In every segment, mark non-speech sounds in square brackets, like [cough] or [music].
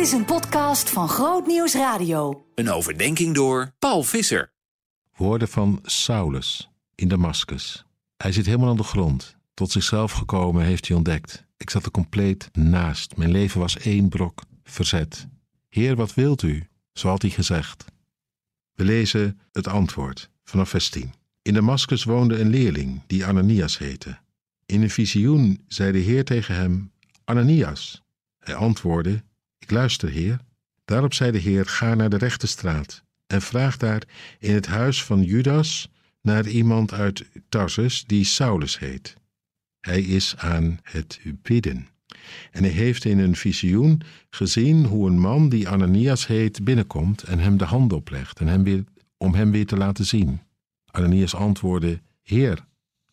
Dit is een podcast van Groot Nieuws Radio. Een overdenking door Paul Visser. Woorden van Saulus in Damascus. Hij zit helemaal aan de grond. Tot zichzelf gekomen heeft hij ontdekt. Ik zat er compleet naast. Mijn leven was één brok verzet. Heer, wat wilt u? Zo had hij gezegd. We lezen het antwoord vanaf vers 10. In Damascus woonde een leerling die Ananias heette. In een visioen zei de Heer tegen hem: Ananias. Hij antwoordde: Ik luister, Heer. Daarop zei de Heer: Ga naar de rechte straat en vraag daar in het huis van Judas naar iemand uit Tarsus die Saulus heet. Hij is aan het bidden. En hij heeft in een visioen gezien hoe een man die Ananias heet binnenkomt en hem de hand oplegt en hem om hem weer te laten zien. Ananias antwoordde: Heer,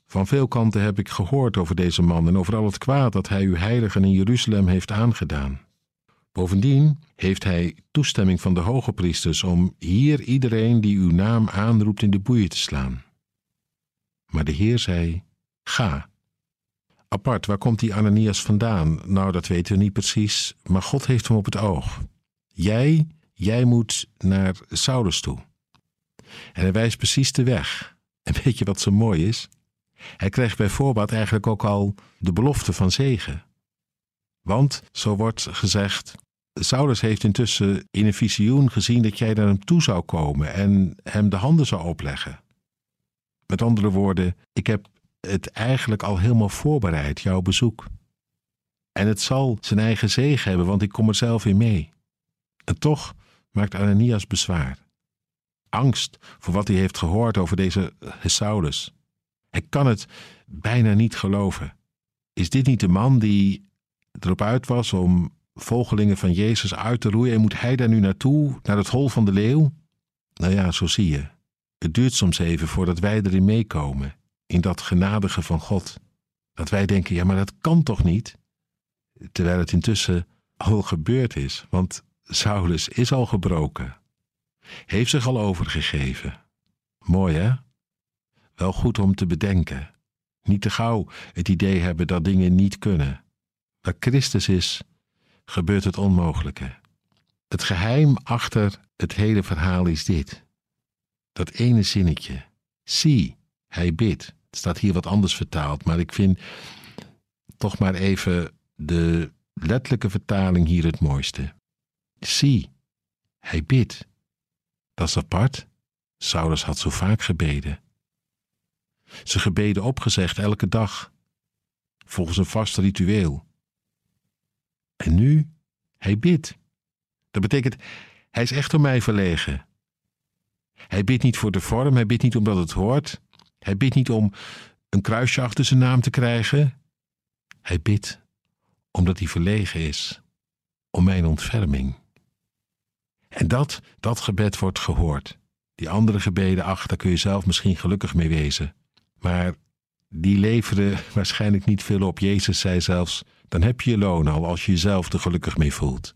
van veel kanten heb ik gehoord over deze man en over al het kwaad dat hij uw heiligen in Jeruzalem heeft aangedaan. Bovendien heeft hij toestemming van de hoge priesters om hier iedereen die uw naam aanroept in de boeien te slaan. Maar de Heer zei: Ga. Apart, waar komt die Ananias vandaan? Nou, dat weten we niet precies, maar God heeft hem op het oog. Jij, jij moet naar Saulus toe. En hij wijst precies de weg. En [laughs] weet je wat zo mooi is? Hij krijgt bij voorbaat eigenlijk ook al de belofte van zegen. Want, zo wordt gezegd, Saulus heeft intussen in een visioen gezien dat jij naar hem toe zou komen en hem de handen zou opleggen. Met andere woorden, ik heb het eigenlijk al helemaal voorbereid, jouw bezoek. En het zal zijn eigen zegen hebben, want ik kom er zelf in mee. En toch maakt Ananias bezwaar. Angst voor wat hij heeft gehoord over deze Saulus. Hij kan het bijna niet geloven. Is dit niet de man die erop uit was om volgelingen van Jezus uit te roeien en moet hij daar nu naartoe, naar het hol van de leeuw? Nou ja, zo zie je. Het duurt soms even voordat wij erin meekomen, in dat genadige van God. Dat wij denken, ja, maar dat kan toch niet? Terwijl het intussen al gebeurd is, want Saulus is al gebroken. Heeft zich al overgegeven. Mooi hè? Wel goed om te bedenken. Niet te gauw het idee hebben dat dingen niet kunnen. Waar Christus is, gebeurt het onmogelijke. Het geheim achter het hele verhaal is dit. Dat ene zinnetje. Zie, hij bidt. Het staat hier wat anders vertaald, maar ik vind toch maar even de letterlijke vertaling hier het mooiste. Zie, hij bidt. Dat is apart. Saulus had zo vaak gebeden. Ze gebeden opgezegd elke dag, volgens een vast ritueel. En nu, hij bidt. Dat betekent, hij is echt om mij verlegen. Hij bidt niet voor de vorm, hij bidt niet omdat het hoort. Hij bidt niet om een kruisje achter zijn naam te krijgen. Hij bidt omdat hij verlegen is, om mijn ontferming. En dat, dat gebed wordt gehoord. Die andere gebeden, ach, daar kun je zelf misschien gelukkig mee wezen. Maar die leveren [laughs] waarschijnlijk niet veel op. Jezus zei zelfs: dan heb je je loon al als je jezelf er gelukkig mee voelt.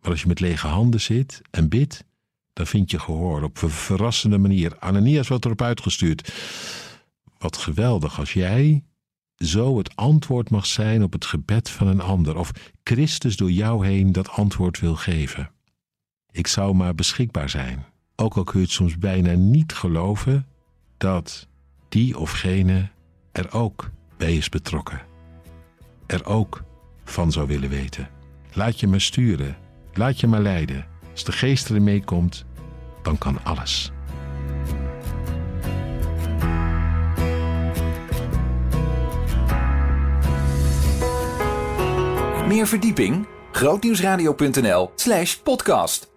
Maar als je met lege handen zit en bidt, dan vind je gehoor op een verrassende manier. Ananias wordt erop uitgestuurd. Wat geweldig als jij zo het antwoord mag zijn op het gebed van een ander, of Christus door jou heen dat antwoord wil geven. Ik zou maar beschikbaar zijn, ook al kun je het soms bijna niet geloven, dat die of gene er ook bij is betrokken. Er ook van zou willen weten. Laat je me sturen, laat je me leiden. Als de geest erin meekomt, dan kan alles. Meer verdieping? grootnieuwsradio.nl slash podcast